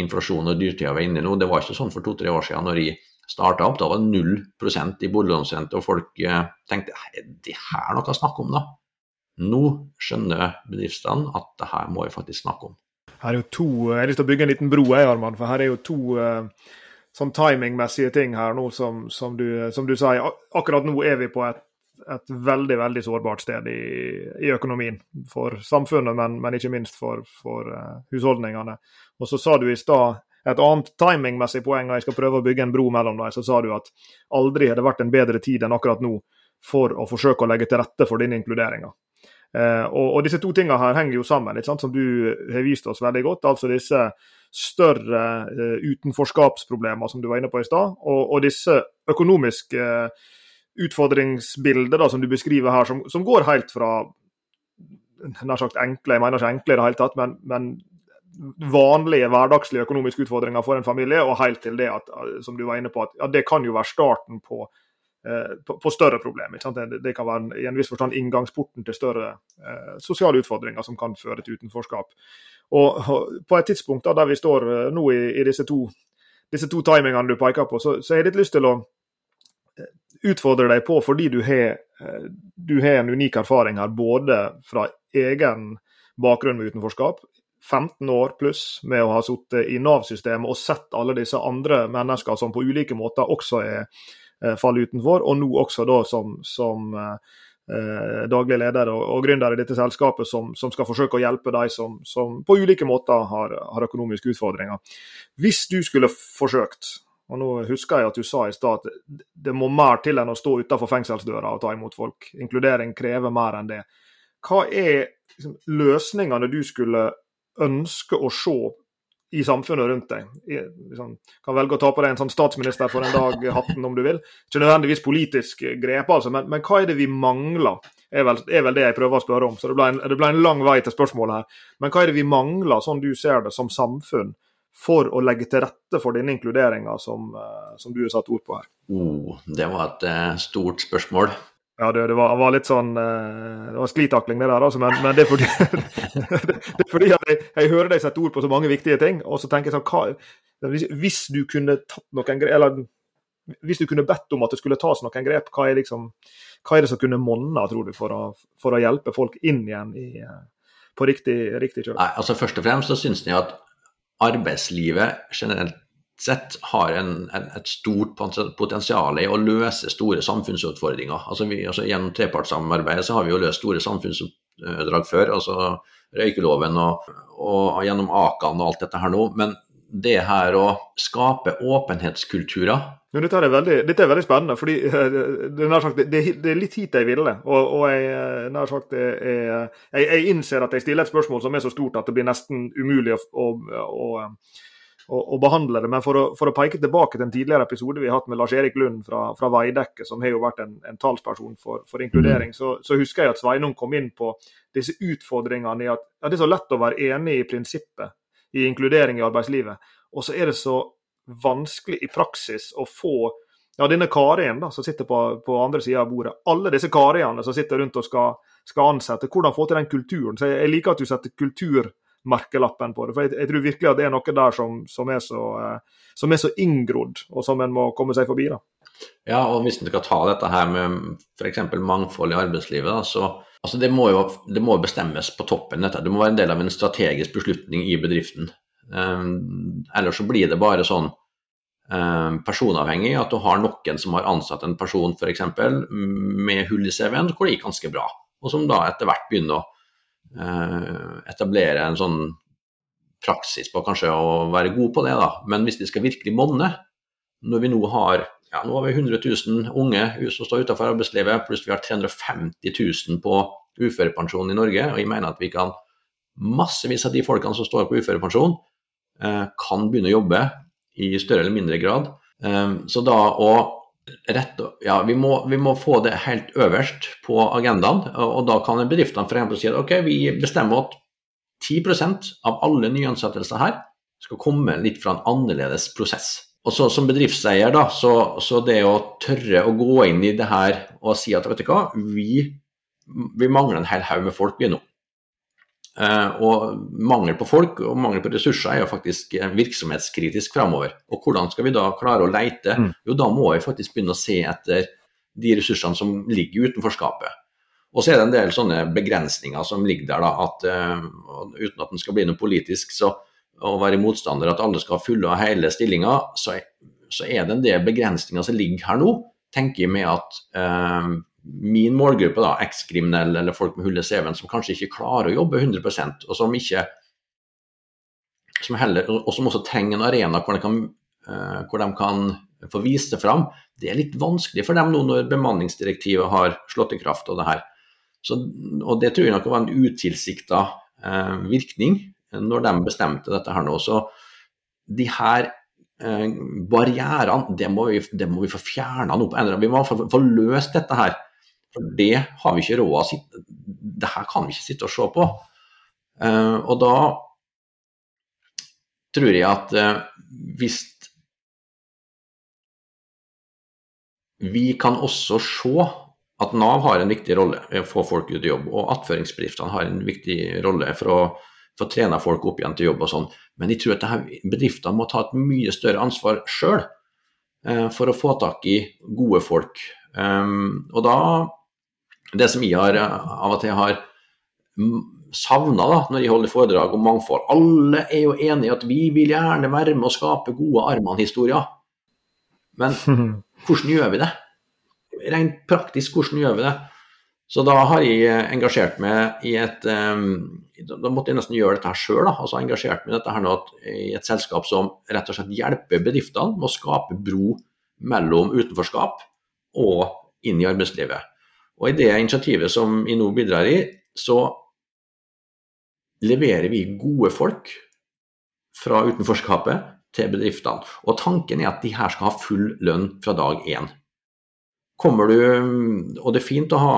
inflasjon og dyrtida vi er inne i nå. Det var ikke sånn for to-tre år siden når jeg starta opp. Da var det null prosent i boliglånsrente, og folk eh, tenkte er det her noe å snakke om, da? Nå skjønner bedriftene at det her må vi faktisk snakke om. Her er jo to, Jeg har lyst til å bygge en liten bro, jeg, Arman, for her er jo to uh, sånn timingmessige ting her nå, som, som, du, som du sier. Akkurat nå er vi på et, et veldig veldig sårbart sted i, i økonomien. For samfunnet, men, men ikke minst for, for husholdningene. Og så sa du i stad et annet timingmessig poeng, og jeg skal prøve å bygge en bro mellom dem, så sa du at aldri har det vært en bedre tid enn akkurat nå for å forsøke å legge til rette for denne inkluderinga. Eh, og, og, disse to tingene her henger jo sammen, som du har vist oss veldig godt. Altså disse større eh, utenforskapsproblemer som du var inne på i stad, og, og, disse økonomiske uh, utfordringsbilder da, som du beskriver her, som, som går helt fra nær sagt enkle, jeg mener ikke enkle i det hele tatt, men, men vanlige hverdagslige økonomiske utfordringer for en familie, og helt til det at, som du var inne på, at ja, det kan jo være starten på Eh, på, på, større problemer. Det, det, kan være i en viss forstand inngangsporten til større eh, sosiale utfordringer som kan føre til utenforskap. Og, og På et tidspunkt da, der vi står eh, nå i, i disse, to, disse, to, timingene du peker på, så, så har jeg litt lyst til å eh, utfordre deg på, fordi du har, du har en unik erfaring her, både fra egen bakgrunn med utenforskap, 15 år pluss med å ha sittet i Nav-systemet og sett alle disse andre mennesker som på ulike måter også er Eh, faller utenfor. Og nå også da som, som eh, daglig leder og, og, gründer i dette selskapet som, som, skal forsøke å hjelpe de som, som på ulike måter har, har, økonomiske utfordringer. Hvis du skulle forsøkt, og nå husker jeg at du sa i stad at det må mer til enn å stå utenfor fengselsdøra og ta imot folk. Inkludering krever mer enn det. Hva er liksom, løsningene du skulle ønske å se i samfunnet rundt deg. Liksom, kan velge å ta på deg en sånn statsminister for en dag-hatten om du vil. Ikke nødvendigvis politisk grep, altså, men, men, hva er det vi mangler? Er vel, er vel det jeg prøver å spørre om. Så det ble, en, det ble, en, lang vei til spørsmålet her. Men hva er det vi mangler, sånn du ser det, som samfunn, for å legge til rette for denne inkluderinga som, eh, som, du har satt ord på her? Oh, det var et uh, stort spørsmål. Ja, det, det var, var, litt sånn eh, Det var sklitakling, det der, altså, men, men det er fordi, det er fordi jeg, jeg, hører deg sette ord på så mange viktige ting. Og så tenker jeg sånn hva, Hvis du kunne tatt noen grep, eller hvis du kunne bedt om at det skulle tas noen grep, hva er, liksom, hva er det som kunne monne, tror du, for å, for å, hjelpe folk inn igjen i, eh, på riktig, riktig kjøl? Nei, altså Først og fremst så syns jeg at arbeidslivet generelt sett har en, en, et stort potensial i å løse store samfunnsutfordringer. Altså, vi, altså Gjennom trepartssamarbeidet så har vi jo løst store samfunnsoppdrag før, altså røykeloven og, og, gjennom Akan og alt dette her nå. Men det her å skape åpenhetskulturer Ja, dette, er veldig, dette er veldig spennende, fordi det, er, sagt, det, det er litt hit jeg ville. Og, og jeg, nær sagt, jeg, jeg, jeg, innser at jeg stiller et spørsmål som er så stort at det blir nesten umulig å, å, å, å behandle det. Men for å, for å, peke tilbake til en tidligere episode vi har hatt med Lars-Erik Lund fra, fra Veidekke, som har jo vært en, en talsperson for, for inkludering, så, så, husker jeg at Sveinung kom inn på disse utfordringene i at ja, det er så lett å være enig i prinsippet i inkludering i arbeidslivet. Og så er det så vanskelig i praksis å få ja, denne Karien da, som sitter på, på andre sida av bordet, alle disse Kariene som sitter rundt og skal, skal, ansette, hvordan få til den kulturen. Så jeg, jeg liker at du setter kulturmerkelappen på det. for Jeg, jeg tror virkelig at det er noe der som, som, er, så, eh, som er så inngrodd, og som en må komme seg forbi. da. Ja, og hvis en skal ta dette her med f.eks. mangfold i arbeidslivet, da, så altså det må jo det må bestemmes på toppen. dette. Det må være en del av en strategisk beslutning i bedriften. Um, ellers så blir det bare sånn um, personavhengig, at du har noen som har ansatt en person f.eks. med hull i CV-en hvor det gikk ganske bra, og som da etter hvert begynner å etablere en sånn praksis på kanskje å være god på det, da. Men hvis det skal virkelig monne, når vi nå har ja, nå har vi 100 000 unge som står utenfor arbeidslivet, pluss vi har 350 000 på uførepensjon i Norge. Og jeg mener at vi kan massevis av de folkene som står på uførepensjon, Eh, kan begynne å jobbe i større eller mindre grad. Eh, så da å rette Ja, vi må, vi må få det helt øverst på agendaen. Og da kan bedriftene f.eks. si at ok, vi bestemmer at 10% av alle nyansettelser her skal komme litt fra en annerledes prosess. Og så Som bedriftseier, da, så, så, det å tørre å gå inn i det her og si at vet du hva, vi, vi mangler en hel haug med folk vi nå. Eh, og mangel på folk og mangel på ressurser er jo faktisk virksomhetskritisk framover. Og hvordan skal vi da klare å leite? Mm. Jo, da må vi faktisk begynne å se etter de ressursene som ligger utenfor skapet. Og så er det en del sånne begrensninger som ligger der, da, at uh, uten at den skal bli noe politisk, så å være motstander at alle skal ha fulle og hele stillinger, så, så, er det en del begrensninger som ligger her nå, tenker jeg med at uh, min målgruppe, da, ekskriminelle eller folk med hull i CV-en som kanskje ikke klarer å jobbe 100% og som ikke som heller, og som også trenger en arena hvor de kan, uh, hvor de kan få vist det fram. Det er litt vanskelig for dem nå når bemanningsdirektivet har slått i kraft. Og det her. Så, og det tror jeg nok var en utilsikta uh, virkning når de bestemte dette her nå. Så de her uh, barrierene, det må, vi, det må vi få fjerna nå Vi må få, få løst dette her. For det har vi ikke råd å sitte Det her kan vi ikke sitte og se på. Uh, og da tror jeg at uh, hvis Vi kan også se at Nav har en viktig rolle i å få folk ut i jobb, og attføringsbedriftene har en viktig rolle for å få trene folk opp igjen til jobb og sånn. Men jeg tror at bedriftene må ta et mye større ansvar sjøl uh, for å få tak i gode folk. Um, og da det som jeg har, av og til har savna når jeg holder foredrag om mangfold Alle er jo enige i at vi vil gjerne være med å skape gode Arman-historier. Men hvordan gjør vi det? Rent praktisk, hvordan gjør vi det? Så da har jeg engasjert meg i et um, Da måtte jeg nesten gjøre dette her sjøl. Altså engasjert meg i dette her nå, i et selskap som rett og slett hjelper bedriftene med å skape bro mellom utenforskap og inn i arbeidslivet. Og I det initiativet som vi nå bidrar i, så leverer vi gode folk fra utenforskapet til bedriftene. Og Tanken er at de her skal ha full lønn fra dag én. Kommer du, og Det er fint å ha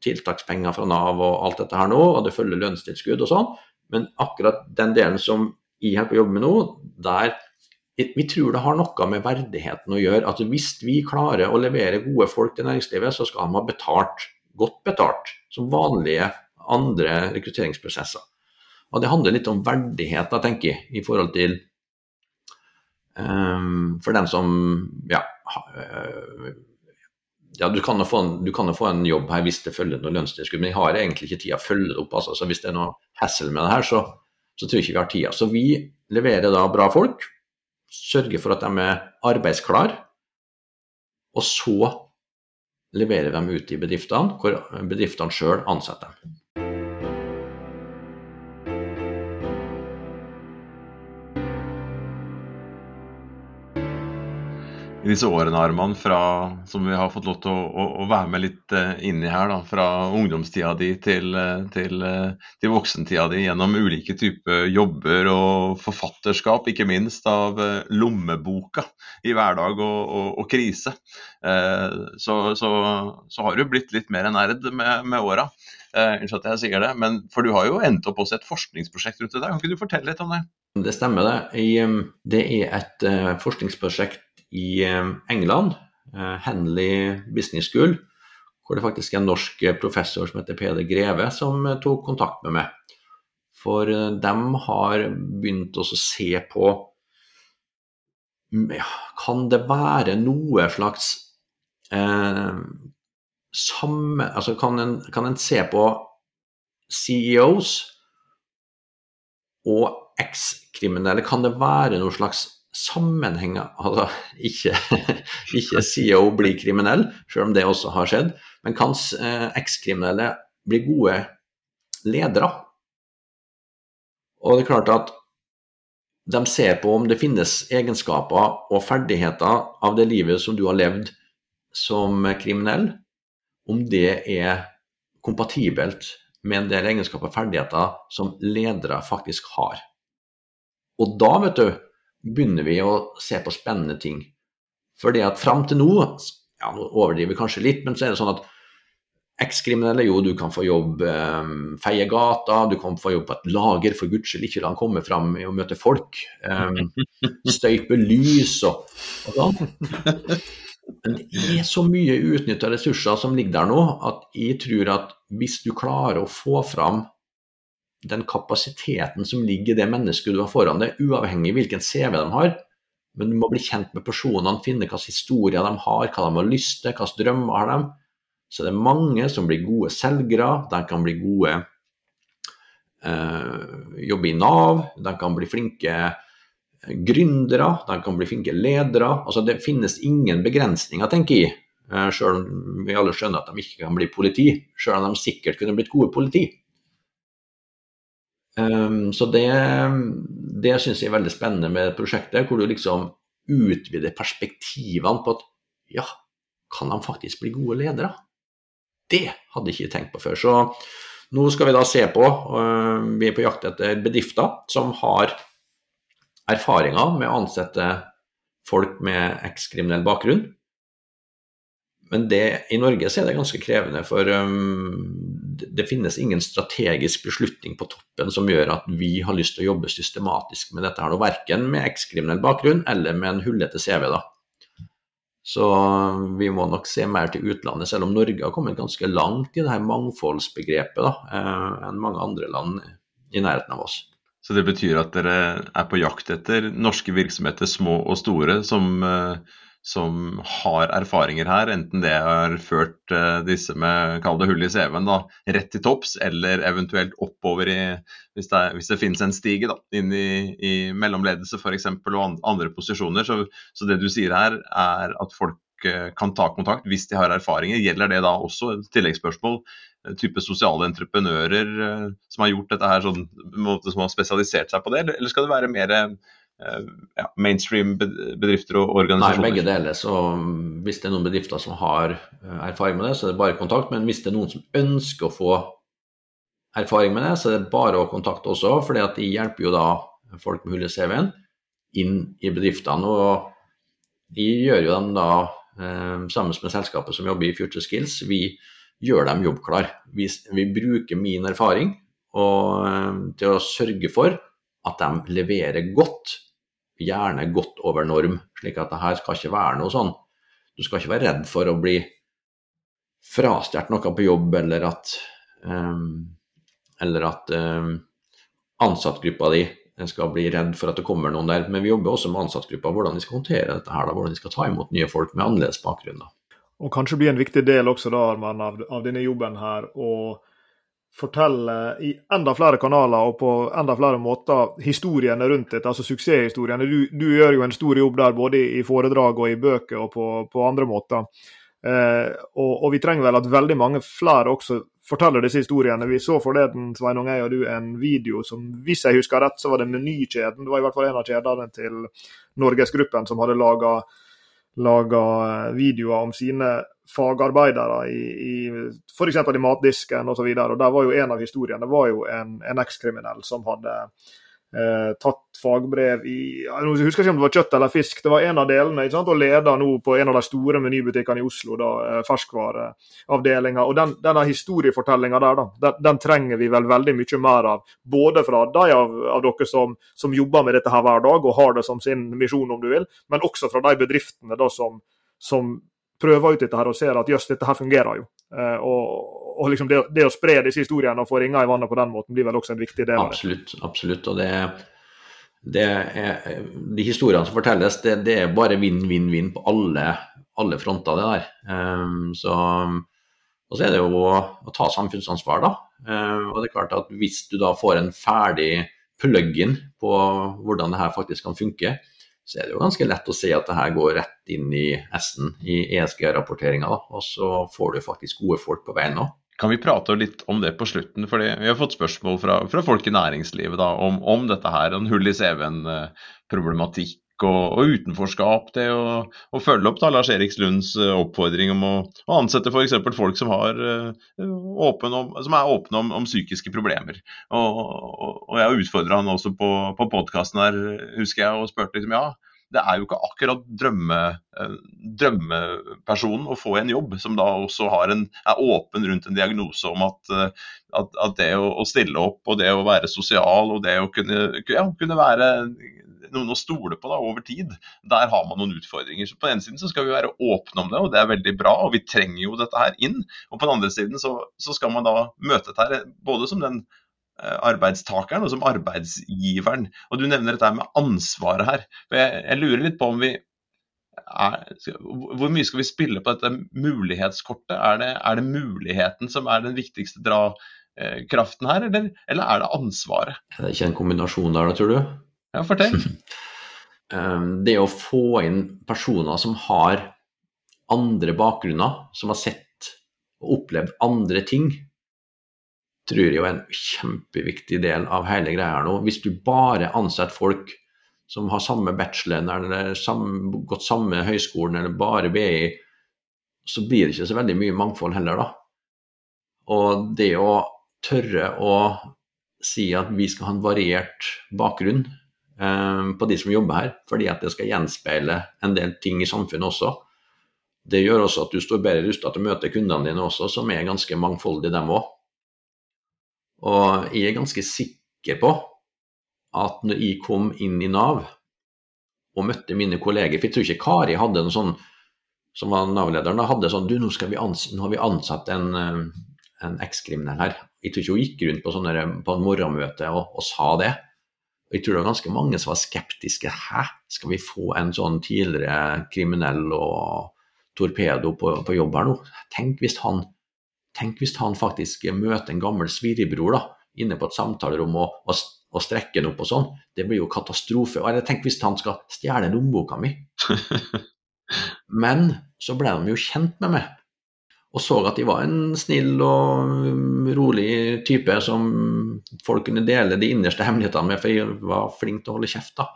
tiltakspenger fra Nav og alt dette her nå, og det følger lønnstilskudd og sånn, men akkurat den delen som jeg har på jobb med nå, der vi tror det har noe med verdigheten å gjøre. at Hvis vi klarer å levere gode folk til næringslivet, så skal de ha betalt, godt betalt, som vanlige andre rekrutteringsprosesser. Og Det handler litt om verdighet, da, tenker jeg, i forhold til um, For den som ja, uh, ja, du kan, en, du kan jo få en jobb her hvis det følger noe lønnstilskudd, men jeg har egentlig ikke tid å følge det opp. Altså. Så hvis det er noe hassle med det her, så, så tror jeg ikke vi har tida. Så vi leverer da bra folk sørge for at de er arbeidsklare, og så leverer de ut i bedriftene, hvor bedriftene sjøl ansetter dem. Disse årene, Arman, fra, som vi har fått lov til å, å, å være med litt uh, inni her. Da, fra ungdomstida di til, uh, til, uh, til, voksentida di gjennom ulike typer jobber og forfatterskap, ikke minst av lommeboka i hverdag og, og, og krise. Så, så, så, har du blitt litt mer nerd med, med åra. Unnskyld at jeg sier det, men for du har jo endt opp også et forskningsprosjekt rundt det der. Kan ikke du fortelle litt om det? Det stemmer det. Det er et forskningsprosjekt i eh, England, eh, Henley Business School, hvor det faktisk er en norsk professor som heter Peder Greve, som tok kontakt med meg. For de har begynt å se på ja, Kan det være noe slags eh, samme Altså kan en, kan en se på CEOs og ekskriminelle, kan det være noen slags sammenhenger Altså ikke, ikke CEO blir kriminell, selv om det også har skjedd, men kan eh, ekskriminelle bli gode ledere? Og det er klart at de ser på om det finnes egenskaper og ferdigheter av det livet som du har levd som kriminell, om det er kompatibelt med en del egenskaper og ferdigheter som ledere faktisk har. Og da, vet du, begynner vi å se på spennende ting. Fordi at fram til nå, ja nå overdriver vi kanskje litt, men så er det sånn at ekskriminelle, jo du kan få jobb eh, feie gata, du kan få jobb på et lager, for guds skyld ikke la han komme fram og møte folk. Um, støype lys og, og sånn. Men det er så mye uutnytta ressurser som ligger der nå, at jeg tror at hvis du klarer å få fram den kapasiteten som ligger i det mennesket du har foran deg, uavhengig av hvilken CV de har. Men du må bli kjent med personene, finne hvilke historier de har, hva de har lyst til, hvilke drømmer har de. Så det er mange som blir gode selgere, de kan bli gode eh, jobbe i Nav, de kan bli flinke gründere, de kan bli flinke ledere. Altså Det finnes ingen begrensninger, tenker jeg. Eh, selv om vi alle skjønner at de ikke kan bli politi, selv om de sikkert kunne blitt gode politi. Um, så det, det syns jeg er veldig spennende med prosjektet, hvor du liksom utvider perspektivene på at ja, kan de faktisk bli gode ledere? Det hadde jeg ikke tenkt på før. Så nå skal vi da se på, uh, vi er på jakt etter bedrifter som har erfaringer med å ansette folk med ekskriminell bakgrunn. Men det, i Norge så er det ganske krevende, for um, det finnes ingen strategisk beslutning på toppen som gjør at vi har lyst til å jobbe systematisk med dette, her, verken med ekskriminell bakgrunn eller med en hullete CV. da. Så vi må nok se mer til utlandet, selv om Norge har kommet ganske langt i det her mangfoldsbegrepet da, eh, enn mange andre land i nærheten av oss. Så det betyr at dere er på jakt etter norske virksomheter, små og store, som eh, som har erfaringer her, enten det har ført uh, disse med kall det hull i CV-en rett til topps, eller eventuelt oppover i, hvis det, hvis det finnes en stige da, inn i, i mellomledelse f.eks. og andre posisjoner. Så, så, det du sier her, er at folk uh, kan ta kontakt hvis de har erfaringer. Gjelder det da også, et tilleggsspørsmål, type sosiale entreprenører som har gjort dette her sånn, som har spesialisert seg på det, eller skal det være mer Eh, ja, mainstream bedrifter og organisasjoner? Nei, begge deler. Så hvis det er noen bedrifter som har eh, erfaring med det, så er det bare kontakt. Men hvis det er noen som ønsker å få erfaring med det, så er det bare å kontakte også. For de hjelper jo da folk med hull i CV-en inn i bedriftene. Og de gjør jo dem da eh, sammen med selskapet som jobber i Future Skills. Vi gjør dem jobbklar. Vi, vi bruker min erfaring og, til å sørge for at de leverer godt gjerne godt over norm. Slik at det her skal ikke være noe sånn. Du skal ikke være redd for å bli frastjålet noe på jobb, eller at, um, eller at um, ansattgruppa di skal bli redd for at det kommer noen der. Men vi jobber også med ansattgruppa, hvordan de skal håndtere dette her, da, hvordan de skal ta imot nye folk med annerledes bakgrunn. Da. Og kanskje bli en viktig del også da, Arman, av, av denne jobben her. å fortelle i enda flere kanaler og på enda flere måter historiene rundt dette, altså suksesshistoriene. Du, du, gjør jo en stor jobb der både i foredrag og i bøker og på, på andre måter. Eh, og, og, vi trenger vel at veldig mange flere også forteller disse historiene. Vi så forleden Sveinung, jeg og du, en video som, hvis jeg husker rett, så var det Menykjeden. Det var i hvert fall en av kjedene til Norgesgruppen som hadde laga laga videoer om sine fagarbeidere i, i f.eks. i matdisken osv. Der var jo en av historiene det var jo en, en ekskriminell som hadde eh, tatt fagbrev i Jeg husker ikke om det var kjøtt eller fisk, det var en av delene. ikke sant, Og leder nå på en av de store menybutikkene i Oslo, da, eh, ferskvareavdelinga. Og den, denne historiefortellinga der, da, den, den, trenger vi vel veldig mye mer av. Både fra de av, av dere som, som, jobber med dette her hver dag og har det som sin misjon, om du vil, men også fra de bedriftene da som, som prøver ut dette her og ser at jøss, dette her fungerer jo. Eh, og, og liksom det, det, å spre disse historiene og få ringer i vannet på den måten blir vel også en viktig del av det. Absolutt. absolutt, og det, det er, De historiene som fortelles, det, det er bare vinn-vinn-vinn på alle, alle, fronter, det der. Um, så, og så er det jo å, å ta samfunnsansvar, da. Um, og det er klart at Hvis du da får en ferdig plug-in på hvordan det her faktisk kan funke, så er det jo ganske lett å se at det her går rett inn i S-en i ESG-rapporteringa. Og så får du faktisk gode folk på veien òg. Kan vi prate litt om det på slutten? fordi Vi har fått spørsmål fra, fra folk i næringslivet da, om, om, dette her. En hull i CV-en-problematikk og, og, utenforskap. Det å, følge opp da Lars Eriks Lunds eh, oppfordring om å, å ansette f.eks. folk som, har, uh, åpen om, som, er åpne om, om psykiske problemer. Og, og, og Jeg utfordra han også på, på podkasten her, husker jeg, og spurte liksom ja, det er jo ikke akkurat drømme, eh, drømmepersonen å få en jobb som da også en, er åpen rundt en diagnose om at, eh, at, at det å, stille opp og det å være sosial og det å kunne, ja, kunne være noen å stole på da, over tid, der har man noen utfordringer. Så På den ene siden så skal vi være åpne om det, og det er veldig bra. og Vi trenger jo dette her inn. Og på den andre siden så, så skal man da møte dette her både som den arbeidstakeren og som arbeidsgiveren. Og Du nevner dette med ansvaret her. Jeg, jeg lurer litt på om vi er, Hvor mye skal vi spille på dette mulighetskortet? Er det, er det muligheten som er den viktigste drakraften her, eller, eller, er det ansvaret? Det er ikke en kombinasjon der, tror du? Ja, fortell. Um, det å få inn personer som har andre bakgrunner, som har sett og opplevd andre ting, tror jeg er en kjempeviktig del av hele greia nå. Hvis du bare ansetter folk som har samme bacheloren eller samme, gått samme høyskolen eller bare BI, så blir det ikke så veldig mye mangfold heller, da. Og det å tørre å si at vi skal ha en variert bakgrunn eh, på de som jobber her, fordi at det skal gjenspeile en del ting i samfunnet også. Det gjør også at du står bedre rusta til å møte kundene dine også, som er ganske mangfoldige, dem òg. Og jeg er ganske sikker på at når jeg kom inn i Nav og møtte mine kolleger For jeg tror ikke Kari hadde noe sånn som var Nav-lederen, hadde sånn Du, nå, nå har vi ansatt en, eh, en ekskriminell her. Jeg tror ikke hun gikk rundt på, sånne, på en morgenmøte og, og, sa det. Og jeg tror det var ganske mange som var skeptiske. Hæ, skal vi få en sånn tidligere kriminell og torpedo på, på jobb her nå? Tenk hvis han Tenk hvis han faktisk møter en gammel svirebror da, inne på et samtalerom og, og, og strekker den opp og sånn. Det blir jo katastrofe. Og tenk hvis han skal stjele lommeboka mi. Men så ble de jo kjent med meg, og så at de var en snill og rolig type som folk kunne dele de innerste hemmelighetene med, for jeg var flink til å holde kjeft. da.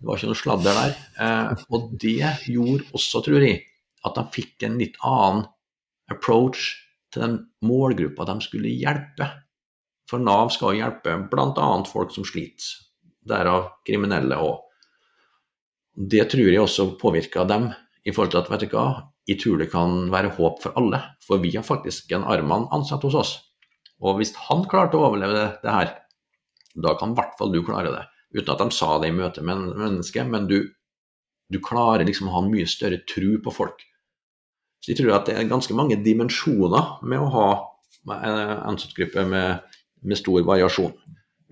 Det var ikke noe sladder der. Eh, og det gjorde også, tror jeg, at de fikk en litt annen approach til den målgruppa de skulle hjelpe. For Nav skal hjelpe bl.a. folk som sliter, derav kriminelle òg. Det tror jeg også påvirker dem i forhold til at vet du hva, jeg tror det kan være håp for alle. For vi har faktisk en Arman ansatt hos oss. Og hvis han klarte å overleve det her, da kan i hvert fall du klare det. Uten at de sa det i møte med mennesket, men du, du klarer liksom å ha en mye større tro på folk. Så jeg tror at det er ganske mange dimensjoner med å ha en ansattgruppe med, med, stor variasjon.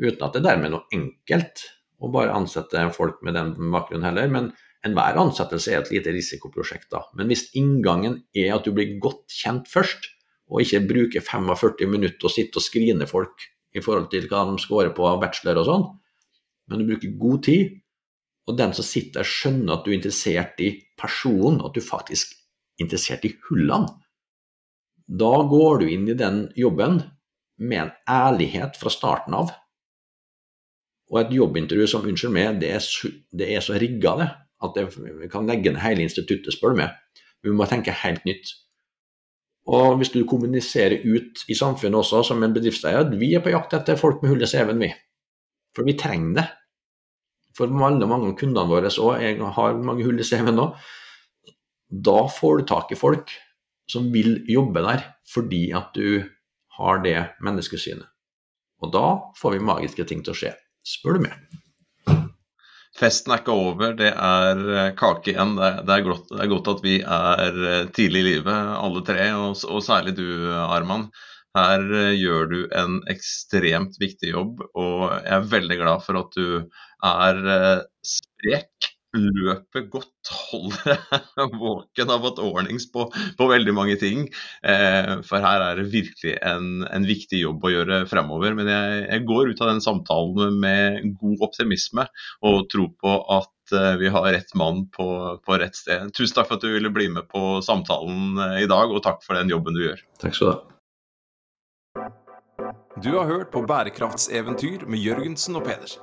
Uten at det dermed er noe enkelt å bare ansette folk med den bakgrunnen heller. Men enhver ansettelse er et lite risikoprosjekt. da. Men hvis inngangen er at du blir godt kjent først, og ikke bruker 45 minutter og sitte og skrine folk i forhold til hva de scorer på bachelor og sånn, men du bruker god tid, og den som sitter der skjønner at du er interessert i personen, at du faktisk interessert i hullene. Da går du inn i den jobben med en ærlighet fra starten av. Og et jobbintervju som unnskyld meg, det er, det er så rigga at vi kan legge ned hele instituttet, spør du meg. Vi må tenke helt nytt. Og hvis du kommuniserer ut i samfunnet også som en bedriftseier, vi er på jakt etter folk med hull i CV-en, vi. For vi trenger det. For veldig mange av kundene våre òg, jeg har mange hull i CV-en nå. Da får du tak i folk som vil jobbe der fordi at du har det menneskesynet. Og da får vi magiske ting til å skje, spør du meg. Festen er ikke over, det er eh, kake igjen. Det er, godt, det er godt, at vi er eh, tidlig i livet, alle tre, og, og særlig du, Arman. Her eh, gjør du en ekstremt viktig jobb, og jeg er veldig glad for at du er sprek løper godt, holder deg våken, har fått ordnings på, på, veldig mange ting. Eh, for her er det virkelig en, en, viktig jobb å gjøre fremover. Men jeg, jeg, går ut av den samtalen med god optimisme og tro på at eh, vi har rett mann på, på, rett sted. Tusen takk for at du ville bli med på samtalen eh, i dag, og takk for den jobben du gjør. Takk skal du ha. Du har hørt på Bærekraftseventyr med Jørgensen og Pedersen.